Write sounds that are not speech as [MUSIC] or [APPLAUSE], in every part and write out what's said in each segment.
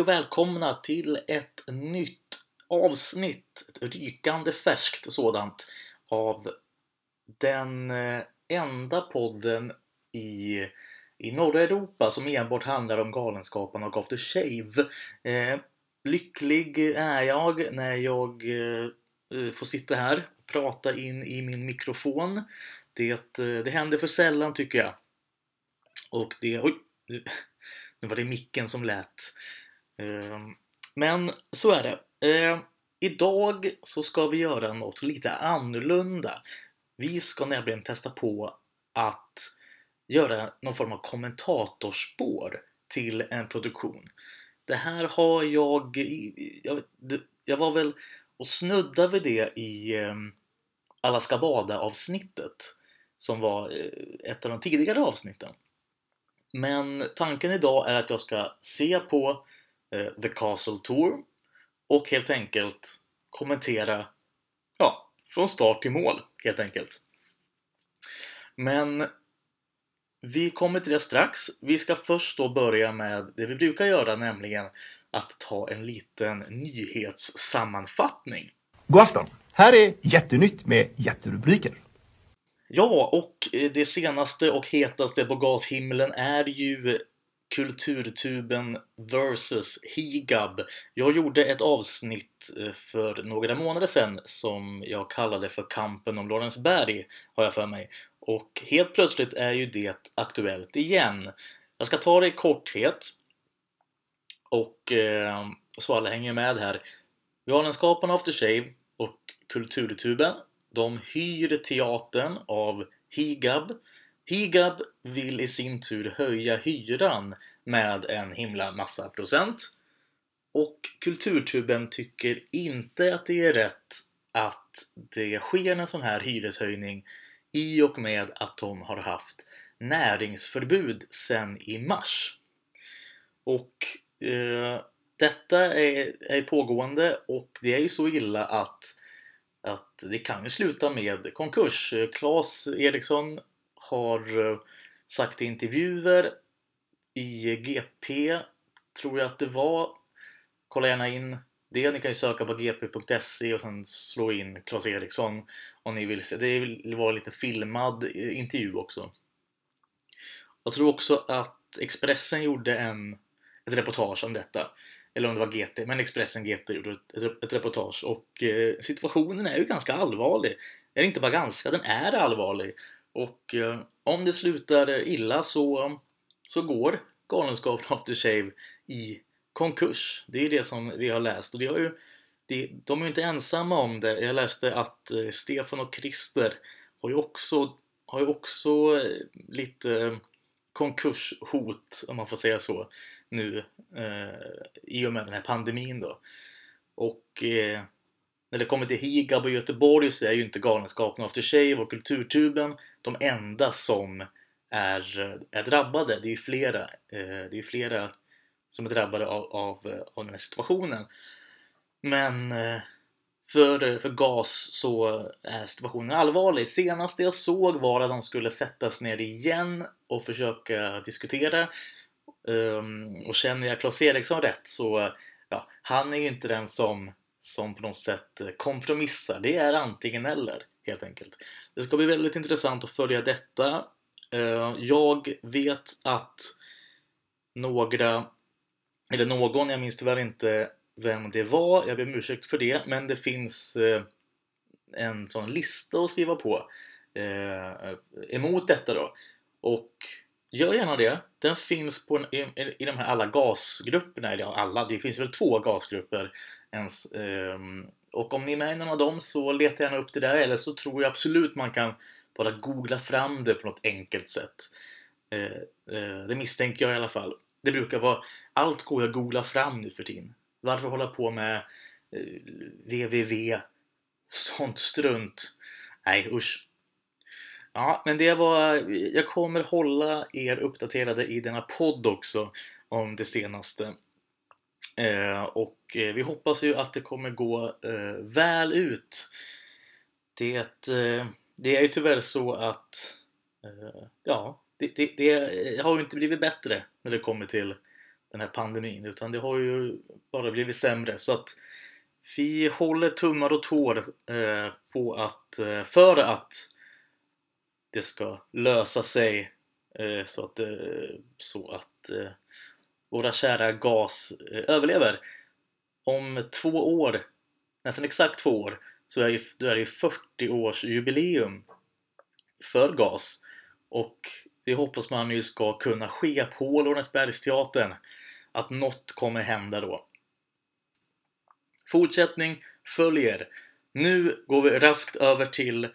Hej och välkomna till ett nytt avsnitt, ett rykande färskt sådant, av den eh, enda podden i, i norra Europa som enbart handlar om Galenskaparna och After Shave. Eh, lycklig är jag när jag eh, eh, får sitta här och prata in i min mikrofon. Det, eh, det händer för sällan tycker jag. Och det... Oj! Nu var det micken som lät. Ehm, men så är det. Ehm, idag så ska vi göra något lite annorlunda. Vi ska nämligen testa på att göra någon form av kommentatorspår till en produktion. Det här har jag... Jag, jag var väl och snuddade vid det i ehm, Alla ska bada-avsnittet som var eh, ett av de tidigare avsnitten. Men tanken idag är att jag ska se på eh, The Castle Tour och helt enkelt kommentera ja, från start till mål helt enkelt. Men vi kommer till det strax. Vi ska först då börja med det vi brukar göra, nämligen att ta en liten nyhetssammanfattning. God afton! Här är Jättenytt med jätterubriker. Ja, och det senaste och hetaste på gashimlen är ju Kulturtuben vs Higab. Jag gjorde ett avsnitt eh, för några månader sedan som jag kallade för Kampen om Lorensberg, har jag för mig. Och helt plötsligt är ju det aktuellt igen. Jag ska ta det i korthet. Och eh, så alla hänger med här. Galenskaparna After Shave och Kulturtuben de hyr teatern av Higab. Higab vill i sin tur höja hyran med en himla massa procent. Och Kulturtuben tycker inte att det är rätt att det sker en sån här hyreshöjning i och med att de har haft näringsförbud sen i mars. Och eh, detta är, är pågående och det är ju så illa att att det kan ju sluta med konkurs. Claes Eriksson har eh, sagt i intervjuer i GP, tror jag att det var. Kolla gärna in det. Ni kan ju söka på gp.se och sen slå in Claes Eriksson om ni vill se. Det var lite filmad eh, intervju också. Jag tror också att Expressen gjorde en, ett reportage om detta eller om det var GT, men Expressen GT gjorde ett, ett reportage och eh, situationen är ju ganska allvarlig. Eller inte bara ganska, den är allvarlig. Och eh, om det slutar illa så, så går Galenskapen [LAUGHS] After Shave i konkurs. Det är ju det som vi har läst och det har ju, det, de är ju inte ensamma om det. Jag läste att eh, Stefan och Christer har ju också, har ju också eh, lite eh, konkurshot, om man får säga så nu eh, i och med den här pandemin då. Och eh, när det kommer till Higab och Göteborg så är ju inte Galenskapen After Shave och Kulturtuben de enda som är, eh, är drabbade. Det är ju flera, eh, det är flera som är drabbade av, av, eh, av den här situationen. Men eh, för, eh, för gas så är situationen allvarlig. Senast jag såg var att de skulle sättas ner igen och försöka diskutera. Um, och känner jag Claes Eriksson rätt så ja, han är ju inte den som, som på något sätt kompromissar. Det är antingen eller helt enkelt. Det ska bli väldigt intressant att följa detta. Eh, jag vet att några, eller någon, jag minns tyvärr inte vem det var, jag ber om ursäkt för det, men det finns eh, en sån lista att skriva på eh, emot detta då. Och Gör gärna det. Den finns på, i, i de här alla gasgrupperna, eller alla, det finns väl två gasgrupper ens. Och om ni är med i någon av dem så leta gärna upp det där eller så tror jag absolut man kan bara googla fram det på något enkelt sätt. Eh, eh, det misstänker jag i alla fall. Det brukar vara, allt går att googla fram nu för tiden. Varför hålla på med eh, www sånt strunt? Nej usch. Ja, men det var... Jag kommer hålla er uppdaterade i denna podd också om det senaste. Eh, och eh, vi hoppas ju att det kommer gå eh, väl ut. Det, eh, det är ju tyvärr så att eh, ja, det, det, det, har ju inte blivit bättre när det kommer till den här pandemin utan det har ju bara blivit sämre så att vi håller tummar och tår eh, på att eh, för att det ska lösa sig eh, så att, eh, så att eh, våra kära GAS eh, överlever. Om två år, nästan exakt två år, så är, det ju, 40 års jubileum för GAS. Och det hoppas man ju ska kunna ske på Lorensbergsteatern. Att något kommer hända då. Fortsättning följer. Nu går vi raskt över till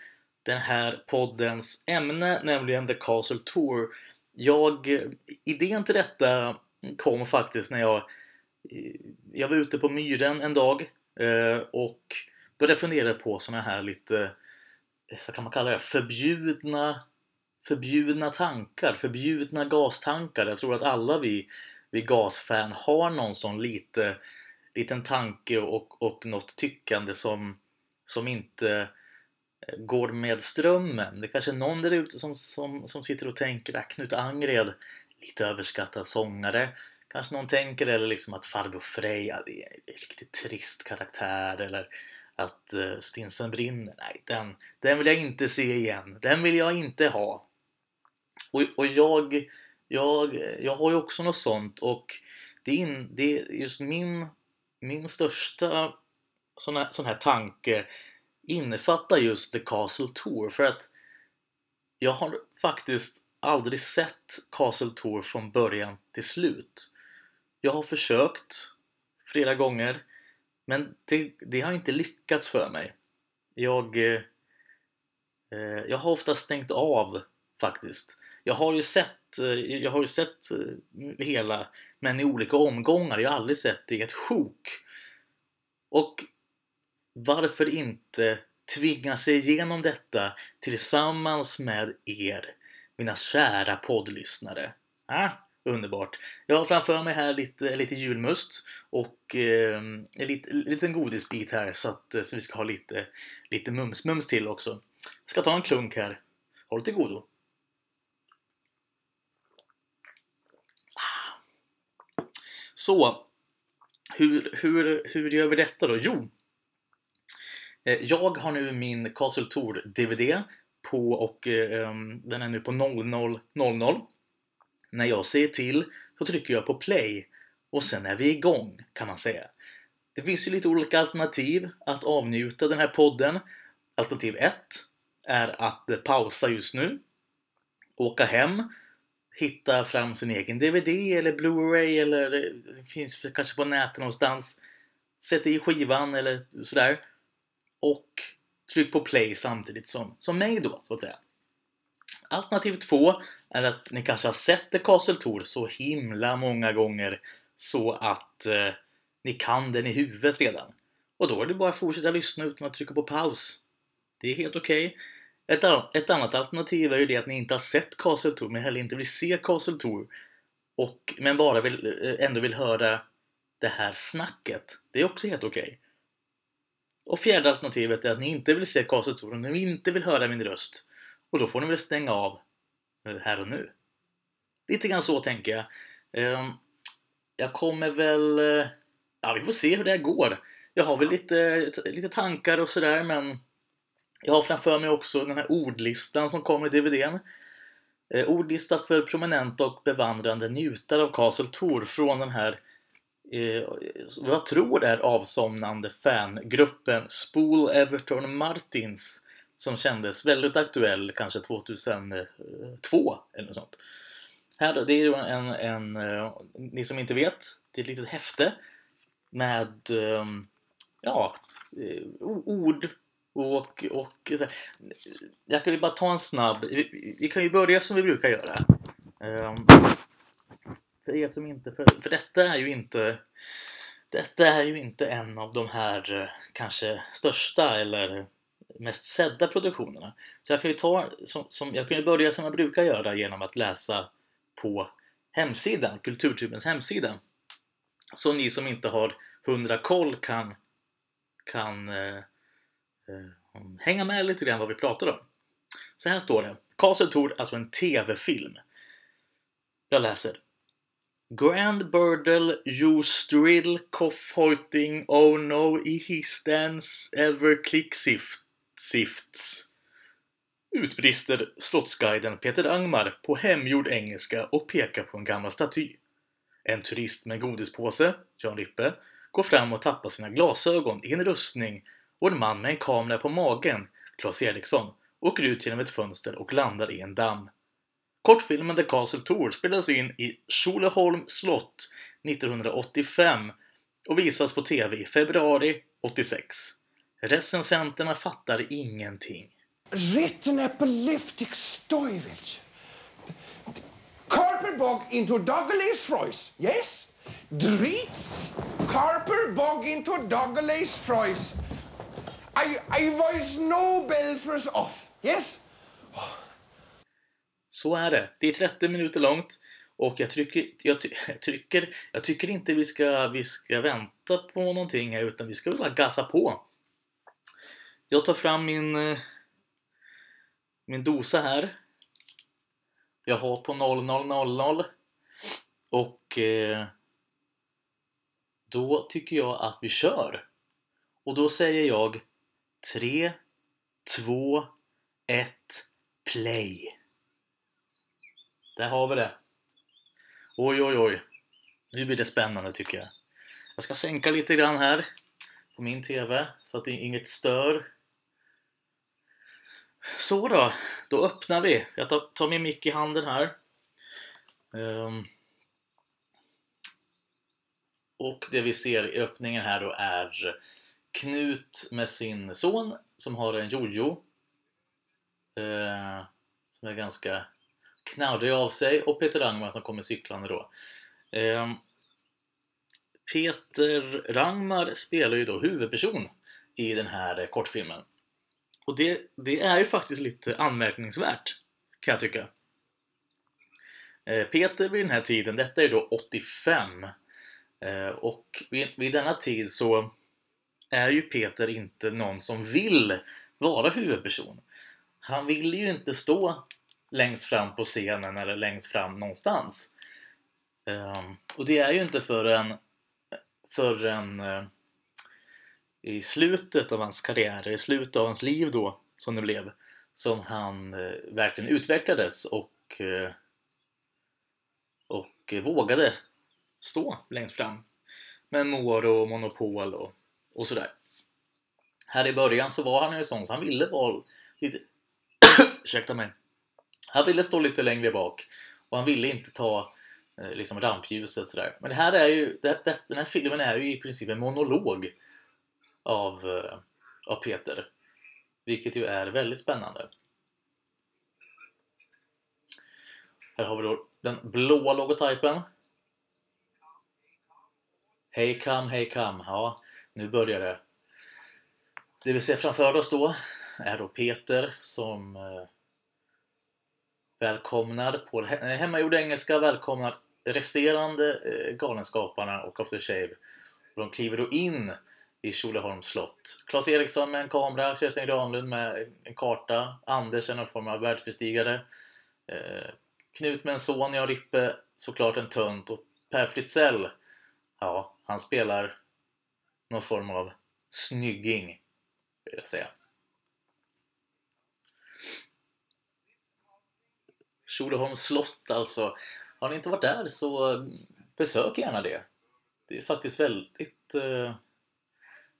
den här poddens ämne, nämligen The Castle Tour. Jag, idén till detta kom faktiskt när jag, jag var ute på Myren en dag eh, och började fundera på såna här lite, eh, vad kan man kalla det, förbjudna, förbjudna tankar, förbjudna gastankar. Jag tror att alla vi, vi gasfan har någon sån lite, liten tanke och, och något tyckande som, som inte eh, går med strömmen. Det är kanske är någon där ute som, som, som sitter och tänker att Knut Angred, lite överskattad sångare. Kanske någon tänker eller liksom att Farbror Freja, det är en riktigt trist karaktär. Eller att uh, Stinsen brinner, nej den, den vill jag inte se igen. Den vill jag inte ha. Och, och jag, jag, jag har ju också något sånt och det är, in, det är just min, min största sån här, sån här tanke innefattar just The Castle Tour för att jag har faktiskt aldrig sett Castle Tour från början till slut. Jag har försökt flera gånger men det, det har inte lyckats för mig. Jag, eh, eh, jag har ofta stängt av faktiskt. Jag har ju sett, eh, jag har ju sett eh, hela men i olika omgångar. Jag har aldrig sett det i ett sjok. Och varför inte tvinga sig igenom detta tillsammans med er, mina kära poddlyssnare? Ah, underbart! Jag har framför mig här lite, lite julmust och eh, en liten godisbit här så att eh, så vi ska ha lite, lite mums-mums till också. Jag ska ta en klunk här. Håll till godo! Så, hur, hur, hur gör vi detta då? Jo, eh, jag har nu min Castle Tour DVD på och eh, ehm, den är nu på 0000. När jag säger till så trycker jag på play och sen är vi igång kan man säga. Det finns ju lite olika alternativ att avnjuta den här podden. Alternativ 1 är att pausa just nu, åka hem, hitta fram sin egen DVD eller Blu-ray eller det finns kanske på nätet någonstans. Sätt i skivan eller sådär och tryck på play samtidigt som, som mig då, så att säga. Alternativ 2 är att ni kanske har sett The Castle Tour så himla många gånger så att eh, ni kan den i huvudet redan. Och då är det bara att fortsätta lyssna utan att trycka på paus. Det är helt okej. Okay. Ett, ett, annat alternativ är ju det att ni inte har sett Castle Tour men heller inte vill se Castle Tour. Och, men bara vill, eh, ändå vill höra det här snacket. Det är också helt okej. Okay. Och fjärde alternativet är att ni inte vill se Castle ni inte vill höra min röst. Och då får ni väl stänga av här och nu. Lite grann så tänker jag. Ehm, jag kommer väl... Eh, ja, vi får se hur det här går. Jag har väl lite, lite tankar och sådär, men jag har framför mig också den här ordlistan som kommer i DVDn. Eh, ordlista för prominenta och bevandrande njutare av Castle Tour från den här eh, vad jag tror är avsomnande fangruppen Spool Everton Martins som kändes väldigt aktuell kanske 2002 eller något sånt. Här, det är en, en, en, ni som inte vet, det är ett litet häfte med ehm, ja, eh, ord och, och så här. jag kan ju bara ta en snabb, vi, vi kan ju börja som vi brukar göra. Ehm, för er som inte, för, för detta är ju inte detta är ju inte en av de här eh, kanske största eller mest sedda produktionerna. Så jag kan ju ta, som, som, jag kan ju börja som jag brukar göra genom att läsa på hemsidan, Kulturtubens hemsida. Så ni som inte har hundra koll kan, kan eh, eh, hänga med lite grann vad vi pratar om. Så här står det. Castle Tour, alltså en TV-film. Jag läser. Grand Burdle, you strill, cough-hoiting, oh no, i his ever click sifts. Utbrister slottsguiden Peter Angmar på hemgjord engelska och pekar på en gammal staty. En turist med godispåse, Jan Rippe, går fram och tappar sina glasögon i en rustning och en man med en kamera på magen, Claes Eriksson, åker ut genom ett fönster och landar i en damm. Kortfilmen The Castle Tour spelas in i Tjolöholm slott 1985 och visas på TV i februari 86. Recensenterna fattar ingenting. Written epileptic stoivage. Carper bog into Douglas Froys, yes? Dritz, Carper bog into Douglas Froys. I, I was Nobel for us off, yes? Så är det. Det är 30 minuter långt och jag tycker, jag, ty, jag tycker, jag tycker inte vi ska, vi ska vänta på någonting här utan vi ska bara gasa på. Jag tar fram min, eh, min dosa här. Jag har på 0000 och eh, då tycker jag att vi kör. Och då säger jag 3, 2, 1, play. Där har vi det. Oj, oj, oj. Nu blir det spännande tycker jag. Jag ska sänka lite grann här på min TV så att det inget stör. Så då, då öppnar vi. Jag tar, tar min mick i handen här. Um. Och det vi ser i öppningen här då är Knut med sin son som har en jojo. Uh, som är ganska knarrig av sig och Peter Rangmar som kommer cyklande då. Um, Peter Rangmar spelar ju då huvudperson i den här kortfilmen. Och det, det är ju faktiskt lite anmärkningsvärt, kan jag tycka. Eh, Peter vid den här tiden, detta är då 85, eh, och vid, vid denna tid så är ju Peter inte någon som vill vara huvudperson. Han vill ju inte stå längst fram på scenen eller längst fram någonstans. Ehm, och det är ju inte förrän, förrän eh, i slutet av hans karriär, i slutet av hans liv då, som det blev, som han eh, verkligen utvecklades och, eh, och vågade stå längst fram med mor och Monopol och, och sådär. Här i början så var han ju sån så han ville vara lite... [CLEARS THROAT] Ursäkta mig. Han ville stå lite längre bak och han ville inte ta eh, liksom rampljuset sådär. Men det här är ju, det, det, den här filmen är ju i princip en monolog av, eh, av Peter. Vilket ju är väldigt spännande. Här har vi då den blåa logotypen. Hej kam, hej kam. Ja, nu börjar det. Det vi ser framför oss då är då Peter som eh, välkomnar på hemmagjord engelska, välkomnar resterande eh, Galenskaparna och After Shave. De kliver då in i Tjolöholms slott. Claes Eriksson med en kamera, Kerstin Granlund med en karta, Anders är någon form av världsbestigare, eh, Knut med en son, Jan Rippe såklart en tönt och Per Fritzell, ja, han spelar någon form av snygging, vill jag säga. Tjolöholms slott alltså. Har ni inte varit där så besök gärna det. Det är faktiskt väldigt, eh,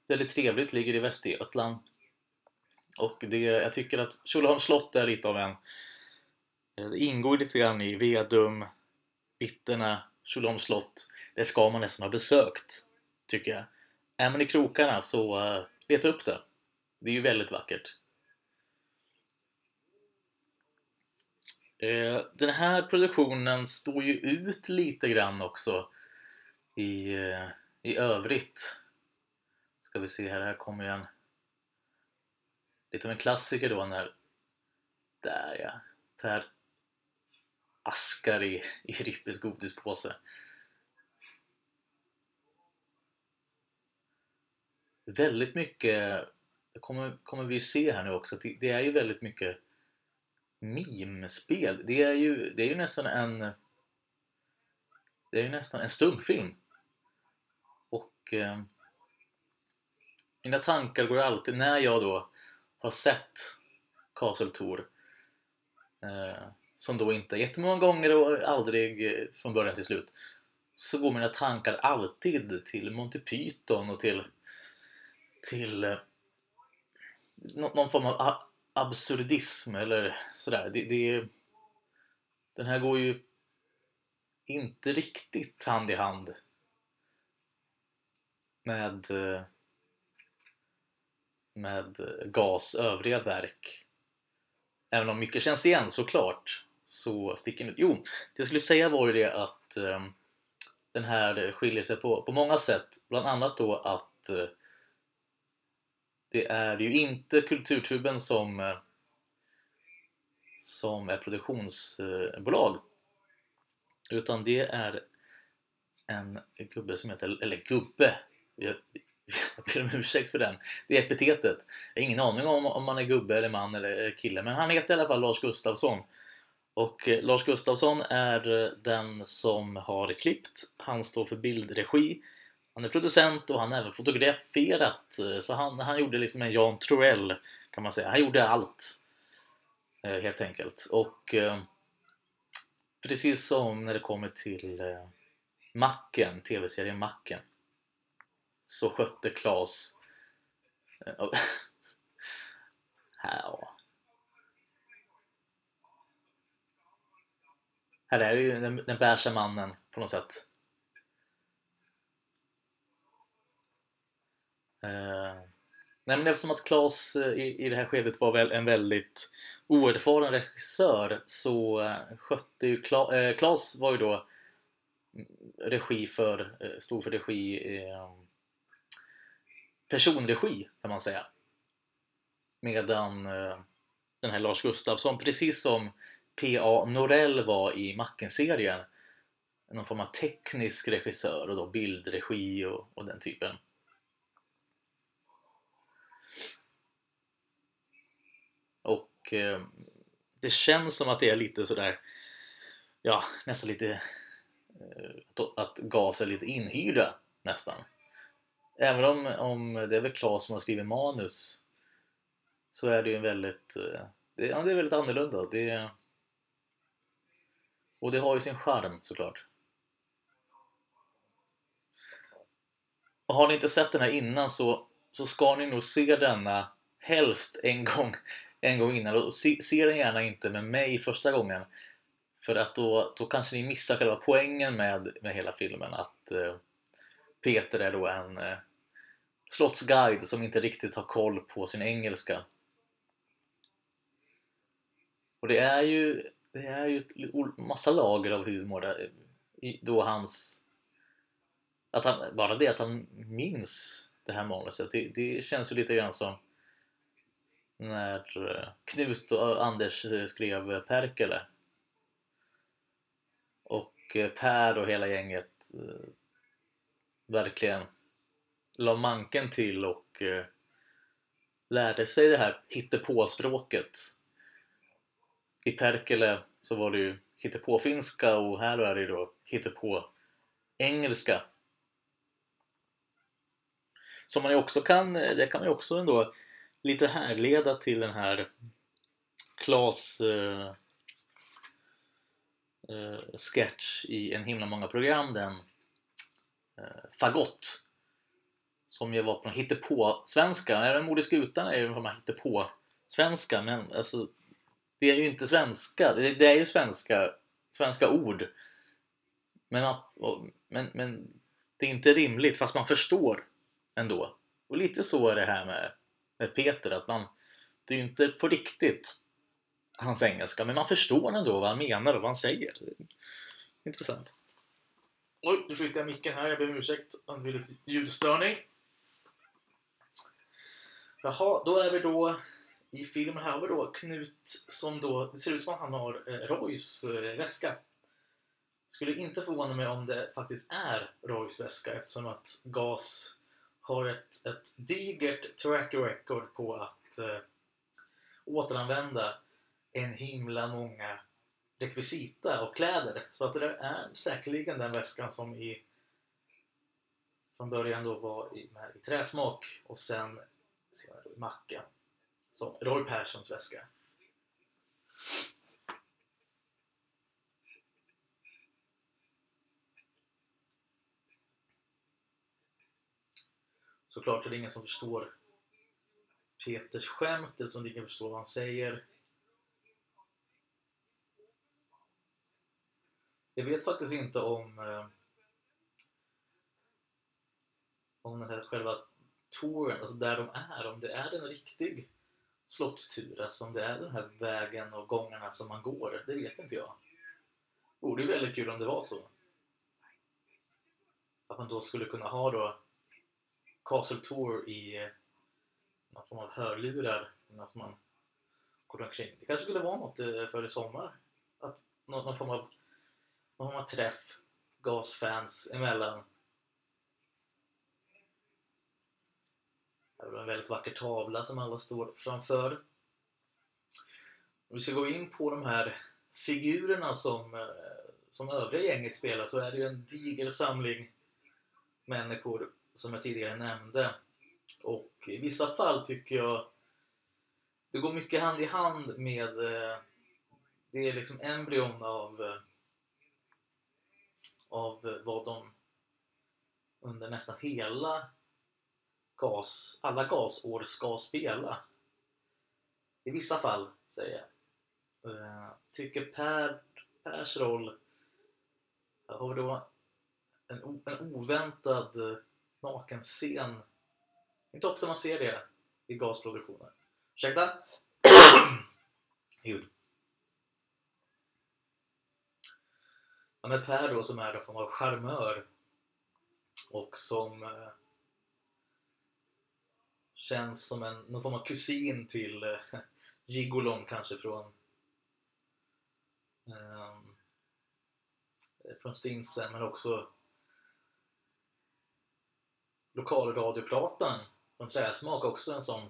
väldigt trevligt, ligger i Västergötland. Och det, jag tycker att Tjolöholms slott är lite av en... Eh, det ingår lite grann i Vedum, Vitterna, Tjolöholms slott. Det ska man nästan ha besökt, tycker jag. Är man i krokarna så eh, leta upp det. Det är ju väldigt vackert. Eh, den här produktionen står ju ut lite grann också i, i övrigt. Ska vi se här, här kommer ju en lite av en klassiker då när där ja, Per askar i, i Rippes godispåse. Väldigt mycket, det kommer, kommer vi se här nu också, det, det är ju väldigt mycket mimspel. Det är ju, det är ju nästan en... det är ju nästan en stumfilm. Och eh, mina tankar går alltid, när jag då har sett Castle Tour eh, som då inte jättemånga gånger och aldrig från början till slut så går mina tankar alltid till Monty Python och till till eh, någon form av absurdism eller sådär. Det, det, den här går ju inte riktigt hand i hand med eh, med GAS övriga verk. Även om mycket känns igen såklart så sticker ut. Jo, det jag skulle säga var ju det att eh, den här skiljer sig på, på många sätt. Bland annat då att eh, det är ju inte Kulturtuben som eh, som är produktionsbolag utan det är en gubbe som heter, eller gubbe jag, ber om ursäkt för den. Det är epitetet. Jag har ingen aning om om man är gubbe eller man eller kille men han heter i alla fall Lars Gustafsson. Och eh, Lars Gustafsson är eh, den som har klippt. Han står för bildregi. Han är producent och han har även fotograferat eh, så han, han gjorde liksom en Jan Troell kan man säga. Han gjorde allt helt enkelt. Och precis som när det kommer till Macken, tv-serien Macken så skötte Klas eh, [LAUGHS] här, här är ju den, den bärsa mannen på något sätt. Eh, nej, men eftersom att Klas eh, i, i det här skedet var väl en väldigt oerfaren regissör så eh, skötte ju Kla, Klas var ju då mm, regi för, stod för regi personregi kan man säga medan eh, den här Lars Gustafsson precis som P.A. Norell var i Macken-serien någon form av teknisk regissör och då bildregi och, och den typen Och eh, det känns som att det är lite sådär, ja nästan lite eh, att GAS är lite inhyrda nästan. Även om, om det är väl Claes som har skrivit manus så är det ju en väldigt, eh, det, ja, det är väldigt annorlunda. Det, och det har ju sin charm såklart. Och har ni inte sett den här innan så, så ska ni nog se denna helst en gång [LAUGHS] en gång innan och se, se den gärna inte med mig första gången för att då, då kanske ni missar själva poängen med, med hela filmen att eh, Peter är då en eh, slottsguide som inte riktigt har koll på sin engelska. Och det är ju det är ju massa lager av humor där, då hans att han, bara det att han minns det här manuset det, det känns ju lite grann som när eh, Knut och eh, Anders eh, skrev Perkele. Och Per och hela gänget verkligen la manken till och eh, lärde sig det här hittepåspråket. I Perkele så var det ju hittepåfinska och här är det då hittepå engelska som man ju också kan, eh, det kan man ju också ändå lite härleda till den här Klas eh, eh, sketch i en himla många program den Eh, fagott som ju var på hittepå-svenska. Även Moder Skutan är ju på hittepå-svenska men alltså det är ju inte svenska. Det, det är ju svenska, svenska ord men, men, men det är inte rimligt fast man förstår ändå. Och lite så är det här med med Peter att man, det är ju inte på riktigt hans engelska, men man förstår ändå vad han menar och vad han säger. Intressant. Oj, nu flyttade jag micken här. Jag ber om ursäkt om det blir lite ljudstörning. Jaha, då är vi då i filmen här har vi då Knut som då, det ser ut som att han har eh, Roys eh, väska. Skulle inte förvåna mig om det faktiskt är Roys väska eftersom att GAS har ett, ett digert track record på att eh, återanvända en himla många rekvisita och kläder. Så att det där är säkerligen den väskan som i från början då var i, med, i träsmak och sen senare i macka. Som Roy Perssons väska. Såklart är det ingen som förstår Peters skämt eller som ingen förstår vad han säger. Jag vet faktiskt inte om eh, om den här själva touren, alltså där de är, om det är en riktig slottstur, alltså om det är den här vägen och gångarna som man går, det vet inte jag. Vore ju väldigt kul om det var så. Att man då skulle kunna ha då Castle Tour i eh, någon form av hörlurar, att man går omkring. Det kanske skulle vara något eh, för i sommar. Att någon form av någon form träff, gasfans emellan Det har en väldigt vacker tavla som alla står framför. Om vi ska gå in på de här figurerna som, eh, som övriga gänget spelar så är det ju en diger samling människor som jag tidigare nämnde. Och i vissa fall tycker jag det går mycket hand i hand med eh, det är liksom embryon av eh, av vad de under nästan hela gas, alla gasår ska spela. I vissa fall, säger jag. Eh, tycker Per, Pers roll har vi då en, en oväntad eh, naken scen. Inte ofta man ser det i gasproduktioner. Ursäkta? [CLEARS THROAT] Ljud. Ja, men Per då som är då form av charmör och som eh, Känns som en, någon form av kusin till eh, Gigolon kanske från eh, från Stinsen men också lokalradioplatan från Träsmak också en sån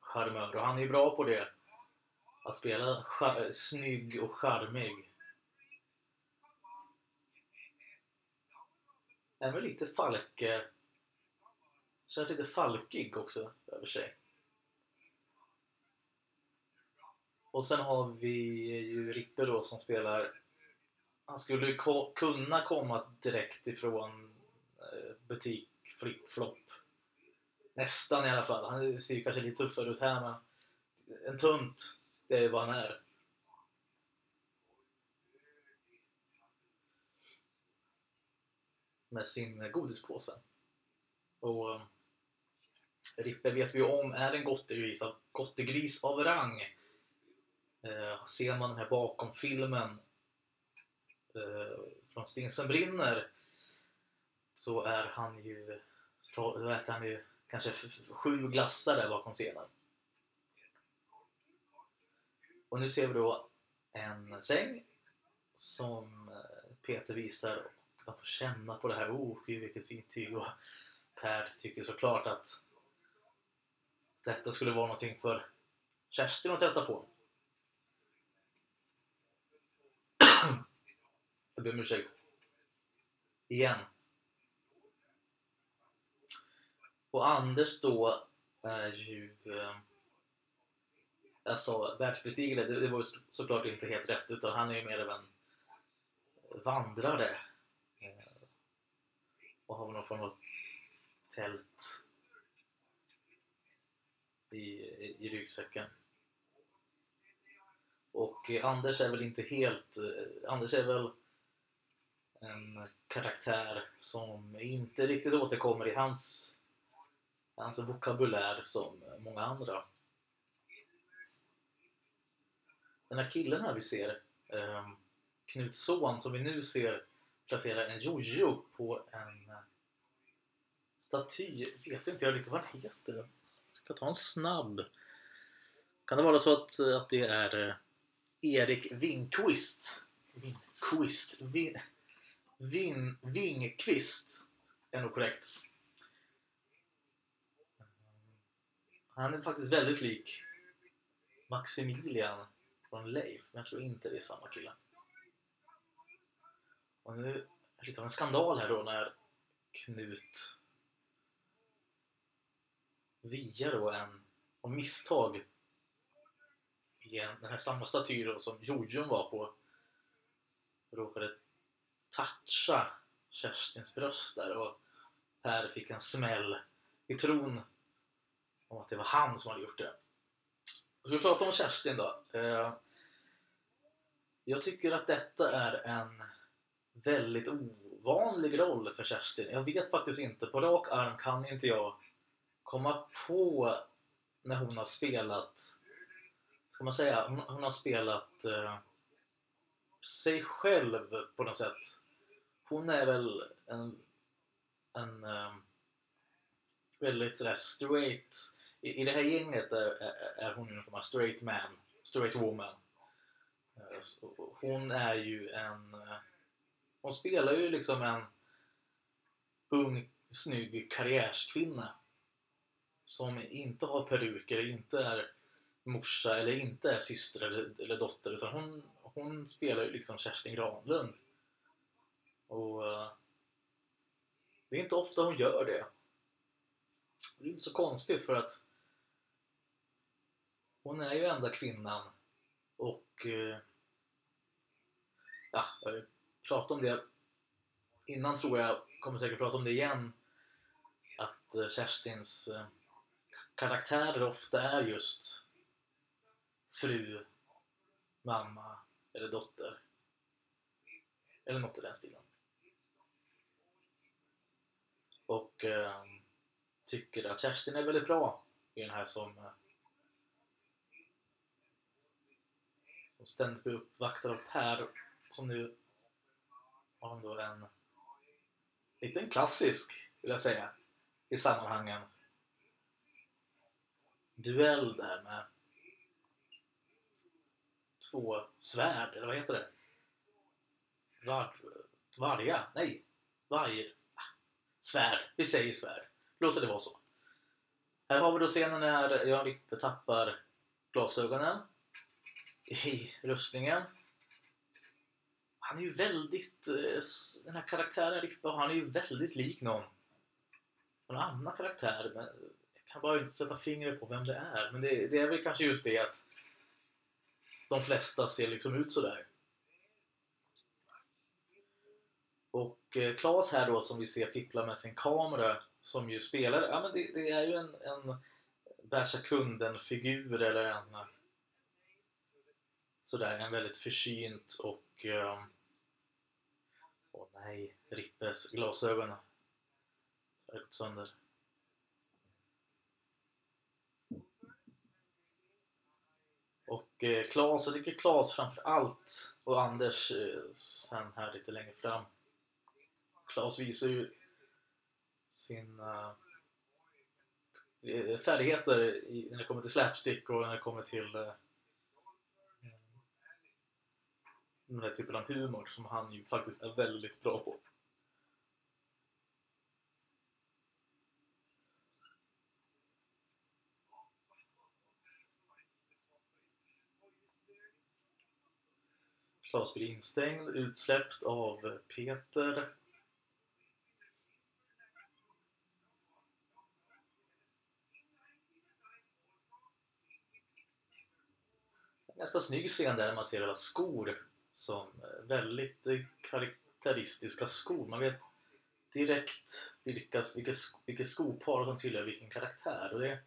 charmör. Och han är ju bra på det att spela snygg och charmig. Även lite Falke eh, Känns lite falkig också över sig. Och sen har vi ju Rippe då som spelar han skulle ko kunna komma direkt ifrån eh, butik flip-flop. Nästan i alla fall. Han ser ju kanske lite tuffare ut här men en tunt, det är vad han är. Med sin godispåse. Och eh, Rippe vet vi ju om är en gottegris av, gottegris av rang. Eh, ser man den här bakom filmen eh, från Stinsen brinner så är han ju, så äter han ju kanske sju glassar där bakom scenen. Och nu ser vi då en säng som eh, Peter visar man får känna på det här. Oh, vilket fint tyg. Och Per tycker såklart att detta skulle vara någonting för Kerstin att testa på. [CLEARS THROAT] Jag ber om ursäkt. Igen. Och Anders då är ju... Alltså jag sa världsbestigare, det, det var såklart inte helt rätt utan han är ju mer av en vandrare. Och har någon form av tält i, i ryggsäcken. Och Anders är väl inte helt... Eh, Anders är väl en karaktär som inte riktigt återkommer i hans, hans vokabulär som många andra. Den här killen här vi ser, eh, Knuts son, som vi nu ser placera en jojo på en staty. Vet inte jag riktigt vad den heter ska ta en snabb. Kan det vara så att, att det är eh, Erik Wingqvist? Wingqvist? Vin, Vin, Wingqvist är nog korrekt. Han är faktiskt väldigt lik Maximilian från Leif, men jag tror inte det är samma kille. Och nu är det lite av en skandal här då när Knut via då en, av misstag, igen, den här samma staty då som Jojon var på, råkade toucha Kerstins bröst där och Per fick en smäll i tron om att det var han som hade gjort det. Ska vi prata om Kerstin då? Eh, jag tycker att detta är en väldigt ovanlig roll för Kerstin. Jag vet faktiskt inte, på rak arm kan inte jag komma på när hon har spelat, ska man säga, hon, hon har spelat eh, sig själv på något sätt. Hon är väl en, en eh, väldigt sådär straight, i, i det här gänget är, är, är hon en form av straight man, straight woman. Eh, hon är ju en, eh, hon spelar ju liksom en ung, snygg karriärskvinna som inte har peruker, inte är morsa eller inte är syster eller, eller dotter utan hon, hon spelar ju liksom Kerstin Granlund. Och uh, det är inte ofta hon gör det. Det är inte så konstigt för att hon är ju enda kvinnan och uh, ja, jag pratat om det innan tror jag, kommer säkert prata om det igen att uh, Kerstins karaktärer ofta är just fru, mamma eller dotter. Eller något i den stilen. Och eh, tycker att Kerstin är väldigt bra i den här som eh, som ständigt blir uppvaktad av Per som nu har ändå en liten klassisk, vill jag säga, i sammanhangen duell där med två svärd, eller vad heter det? Var, varga? Nej, varg... Ah, svärd. Vi säger svärd. Låter det vara så. Här har vi då scenen när Jan Rippe tappar glasögonen i rustningen. Han är ju väldigt... Eh, den här karaktären Rippe, han är ju väldigt lik någon. Någon annan karaktär. Men kan bara inte sätta fingret på vem det är. Men det, det, är väl kanske just det att de flesta ser liksom ut sådär. Och eh, Claes här då som vi ser fippla med sin kamera som ju spelar, ja men det, det är ju en, en bärsa kunden-figur eller en sådär, en väldigt försynt och um, åh nej, Rippes glasögon har gått sönder. Och eh, Klas, jag tycker Klas framför allt och Anders eh, sen här lite längre fram. Klas visar ju sina eh, färdigheter i, när det kommer till slapstick och när det kommer till eh, den här typen av humor som han ju faktiskt är väldigt bra på. Klas blir instängd, utsläppt av Peter. En ganska snygg scen där man ser alla skor som eh, väldigt eh, karaktäristiska skor. Man vet direkt vilka, vilka, vilket skopar som tillhör vilken karaktär. Och det,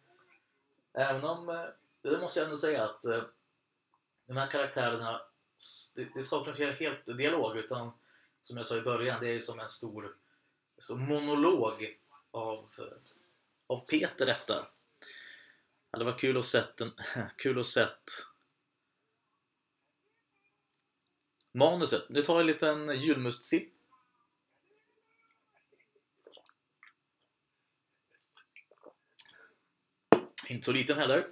även om, eh, det måste jag ändå säga att de här karaktärerna det, det saknas ju helt dialog utan som jag sa i början, det är ju som en stor, stor monolog av, av Peter detta. Ja, det var kul att sett den, [LAUGHS] kul att sett manuset. Nu tar jag en liten julmustsipp. Inte så liten heller.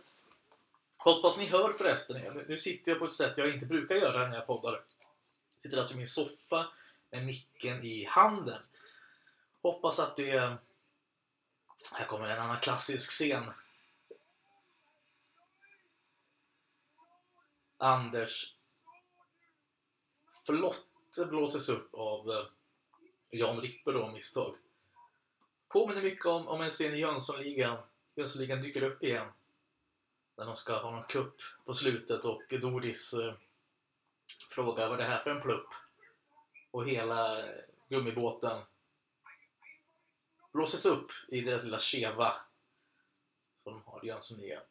Hoppas ni hör förresten. Nu sitter jag på ett sätt jag inte brukar göra när jag poddar. Jag sitter alltså i min soffa med micken i handen. Hoppas att det... Här kommer en annan klassisk scen. Anders flotte blåses upp av eh, Jan Rippe då, av misstag. Påminner mycket om, om en scen i Jönssonligan. Jönssonligan dyker upp igen. När de ska ha någon kupp på slutet och Doris eh, frågar vad det här för en plupp. Och hela eh, gummibåten blåses upp i deras lilla Cheva som de har i Jönssonligan.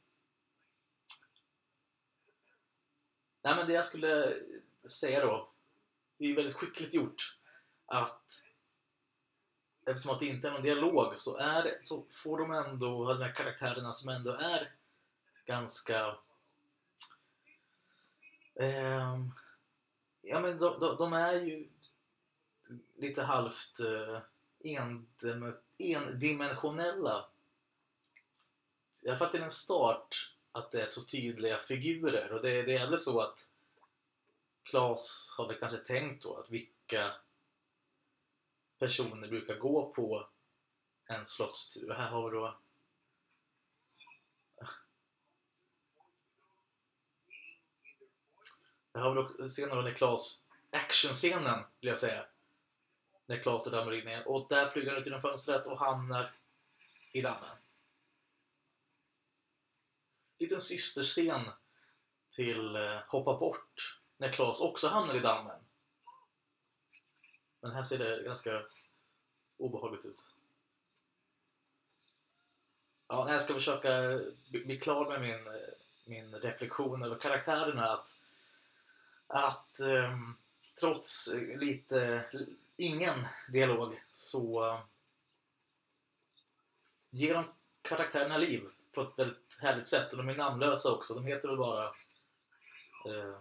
Nej men det jag skulle säga då, det är ju väldigt skickligt gjort att eftersom att det inte är någon dialog så, är, det- så får de ändå, de här karaktärerna som ändå är ganska Eh, ja men de, de, de är ju lite halvt eh, endim- endimensionella. I alla fall till en start att det är så tydliga figurer och det, det är väl så att Klas har väl kanske tänkt då att vilka personer brukar gå på en slottstur. Här har vi då Här har vi senare scenen när Klas actionscenen vill jag säga. När Klas och in ner och där flyger han ut genom fönstret och hamnar i dammen. Liten systerscen till eh, Hoppa bort när Klas också hamnar i dammen. Men här ser det ganska obehagligt ut. Ja, när jag ska försöka bli klar med min, eh, min reflektion över karaktärerna att, att ehm, trots lite, ingen dialog så ger de karaktärerna liv på ett väldigt härligt sätt och de är namnlösa också. De heter väl bara eh,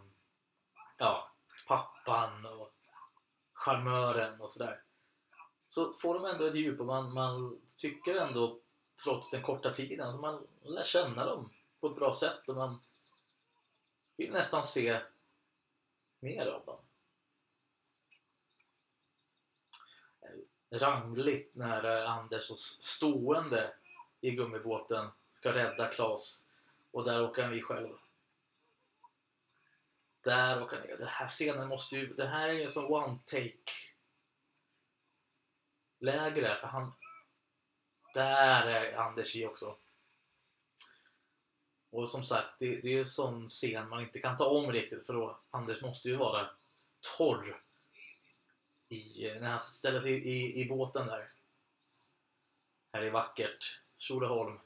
ja, pappan och charmören och sådär. Så får de ändå ett djup och man, man tycker ändå trots den korta tiden att man lär känna dem på ett bra sätt och man vill nästan se mer av dem. Rangligt när eh, Anders och stående i gummibåten ska rädda Klas och där åker han i själv. Där åker han ner. Den här scenen måste ju... Det här är ju som one take läge där för han... Där är Anders i också. Och som sagt, det, det är ju en sån scen man inte kan ta om riktigt för då Anders måste ju vara torr i, när han ställer sig i, i, i båten där. Här är vackert. Tjolöholm.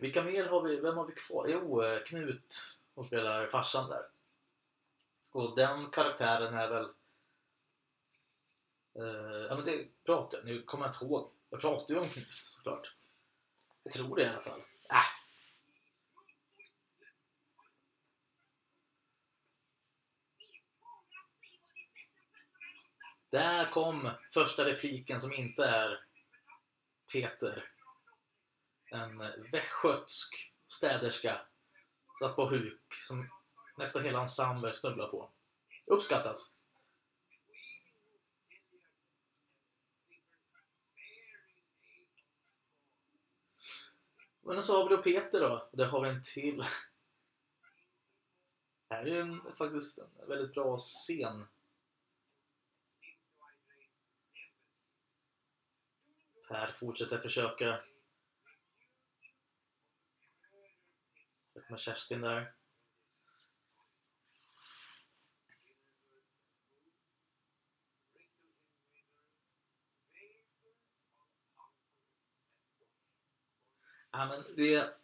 Vilka mer har vi? Vem har vi kvar? Jo, eh, Knut som spelar farsan där. Och den karaktären är väl... Uh, ja men det pratade jag, nu kommer jag inte ihåg. Jag pratade ju om Knut såklart. Jag tror det i alla fall. Äh. Där kom första repliken som inte är Peter. En västgötsk städerska satt på huk som nästan hela ensemblen snubblar på. Uppskattas. Men så har vi då Peter då. Och där har vi en till. Det här är ju en, faktiskt en väldigt bra scen. Per fortsätter försöka. Med Kerstin där. Ja, men det,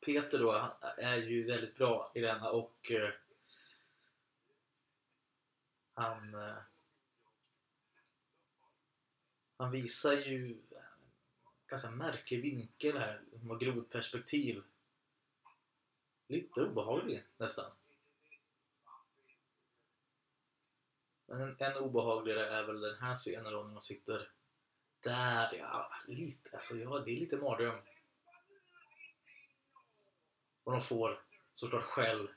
Peter då han är ju väldigt bra i denna och eh, han eh, han visar ju en ganska märklig vinkel här, med grodperspektiv. Lite obehaglig nästan. Men en, en obehagligare är väl den här scenen då när man sitter där, ja, lite, alltså ja, det är lite mardröm. Och de får såklart skäll.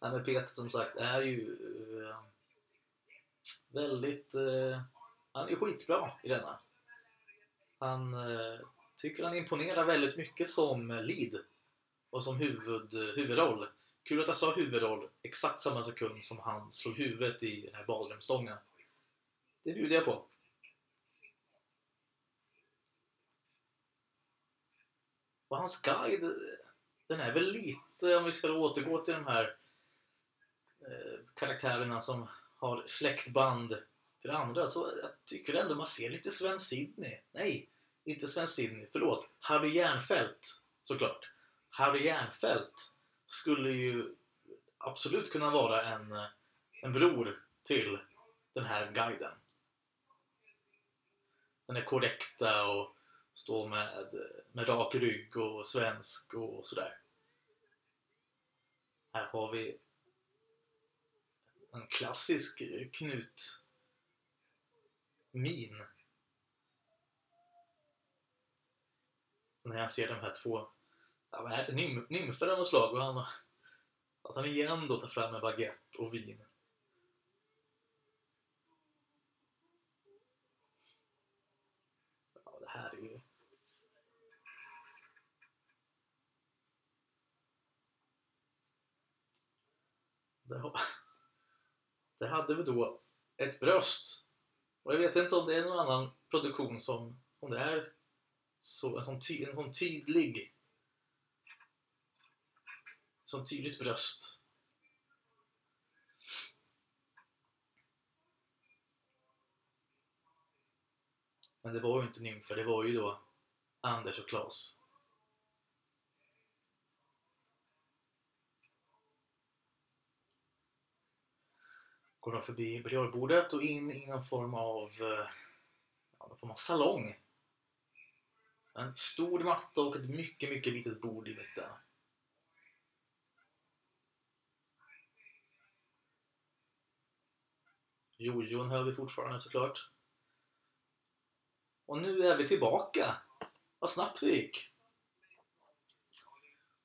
Nej, men Peter som sagt är ju uh, väldigt... Uh, han är skitbra i denna. Han uh, tycker han imponerar väldigt mycket som lead och som huvud, huvudroll. Kul att jag sa huvudroll exakt samma sekund som han slog huvudet i den här badrumsstången. Det bjuder jag på. Och hans guide, den är väl lite, om vi ska återgå till de här eh, karaktärerna som har släktband till andra, så jag tycker ändå man ser lite Sven Sidney. Nej, inte Sven Sydney, förlåt. Harry Järnfält, såklart. Harry Järnfält skulle ju absolut kunna vara en, en bror till den här guiden. Den är korrekta och står med, med rak rygg och svensk och sådär. Här har vi en klassisk Knut min. När jag ser de här två ja, vad är det, nym, nymfer av något slag och han, att han igen då tar fram en baguette och vin. Ja, det här är ju... Det, det hade vi då ett bröst. Och jag vet inte om det är någon annan produktion som, som det är så, en, sån ty, en sån tydlig Sån tydligt bröst. Men det var ju inte nymfer, det var ju då Anders och Klas. Går de förbi biljardbordet och in i någon form av, eh, ja, någon form av salong. En stor matta och ett mycket, mycket litet bord i mitten. Jojon hör vi fortfarande såklart. Och nu är vi tillbaka. Vad snabbt det gick.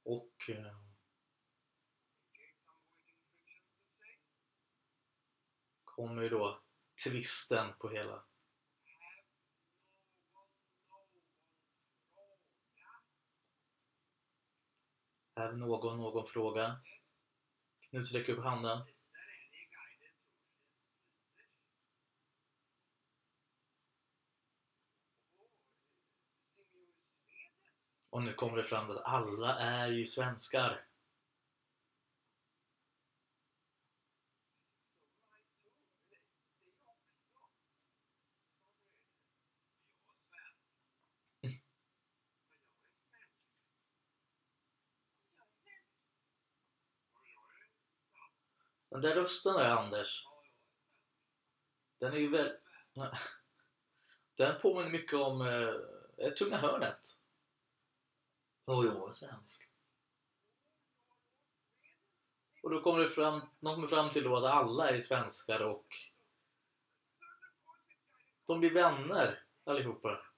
Och... Eh, kommer ju då twisten på hela. Är någon någon fråga? Knut räcker upp handen. Och nu kommer det fram att alla är ju svenskar. Den där rösten där Anders. Den är ju väl... [LAUGHS] Den påminner mycket om eh, Tunga Hörnet. Och jag är svensk. Och då kommer det fram, de kommer fram till då att alla är svenskar och de blir vänner allihopa.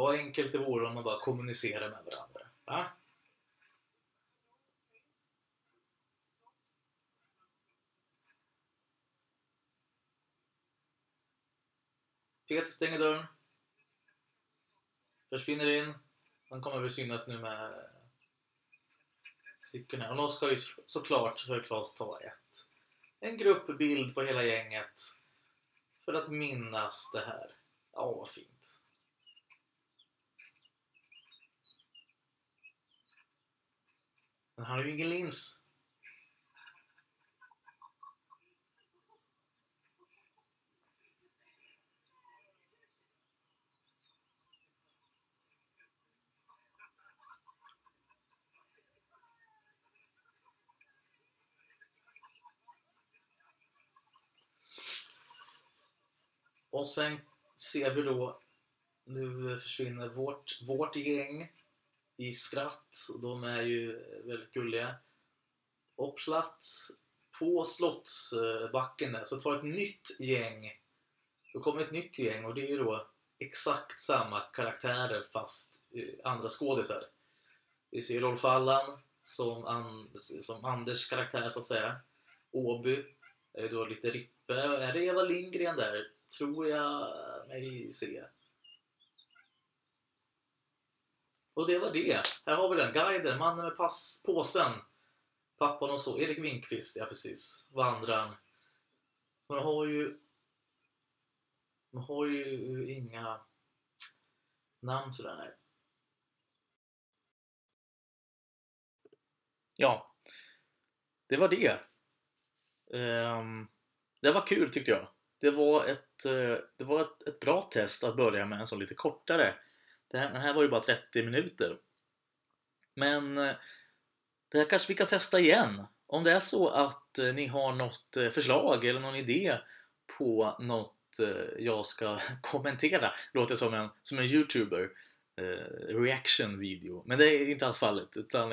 Vad enkelt det vore om man bara kommunicerade med varandra. Va? Peter stänger dörren. Försvinner in. Han kommer väl synas nu med cykeln här. Och då ska ju såklart för Klas ta ett. En gruppbild på hela gänget. För att minnas det här. Ja, vad fint. Men han har ju ingen lins. Och sen ser vi då, nu försvinner vårt, vårt gäng i skratt. Och de är ju väldigt gulliga. Och plats på Slottsbacken där så tar ett nytt gäng. Då kommer ett nytt gäng och det är ju då exakt samma karaktärer fast eh, andra skådisar. Vi ser Rolf Allan som, An som Anders karaktär så att säga. Åby är då lite Rippe. Är det Eva Lindgren där? Tror jag mig se. Och det var det. Här har vi den. Guiden, mannen med pass, påsen. Pappan och så. Erik Winkvist, ja precis. Vandraren. Man har ju... Man har ju inga namn sådär. Nej. Ja. Det var det. Um, det var kul tyckte jag. Det var ett, eh, det var ett, ett, bra test att börja med en sån lite kortare. Det här, den här var ju bara 30 minuter. Men eh, det här kanske vi kan testa igen. Om det är så att eh, ni har något eh, förslag eller någon idé på något jag ska [LAUGHS] kommentera. Låter som en, som en youtuber. reaction video. Men det är inte alls fallet. Utan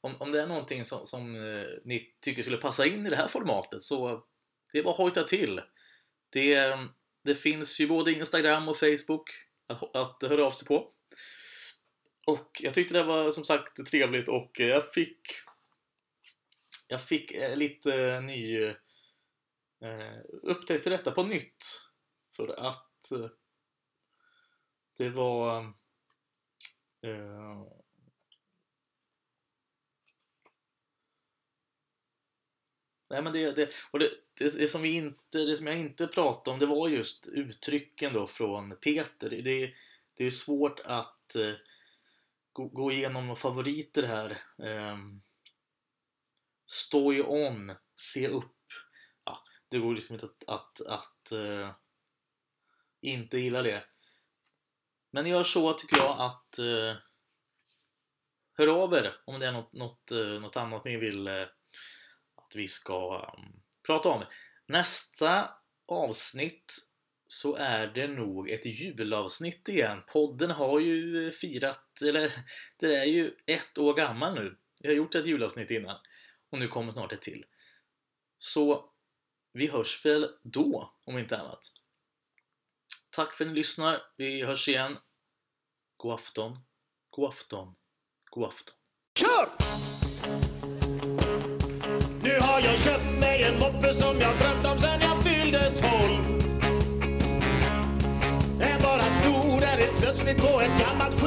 om, om det är någonting som, som eh, ni tycker skulle passa in i det här formatet så det är bara att hojta till. Det, det finns ju både Instagram och Facebook att, att höra av sig på. Och jag tyckte det var som sagt trevligt och jag fick jag fick eh, lite ny eh, upptäckt till detta på nytt. För att eh, det var eh, Nej, men det, det, och det, det, det, som vi inte, det som jag inte pratade om det var just uttrycken då från Peter. Det, det är svårt att eh, gå, gå igenom favoriter här. Eh, stå on, se upp. Ja, det går liksom inte att, att, att eh, inte gilla det. Men gör så tycker jag att eh, hör av er om det är något, något, eh, något annat ni vill eh, att vi ska um, prata om. Nästa avsnitt så är det nog ett julavsnitt igen. Podden har ju firat, eller det är ju ett år gammal nu. Jag har gjort ett julavsnitt innan och nu kommer snart ett till. Så vi hörs väl då, om inte annat. Tack för att ni lyssnar. Vi hörs igen. God afton, god afton, god afton. Kör! Har jag köpt mig en moppe som jag drömt om sen jag fyllde tolv. Den bara stod där helt plötsligt på ett gammalt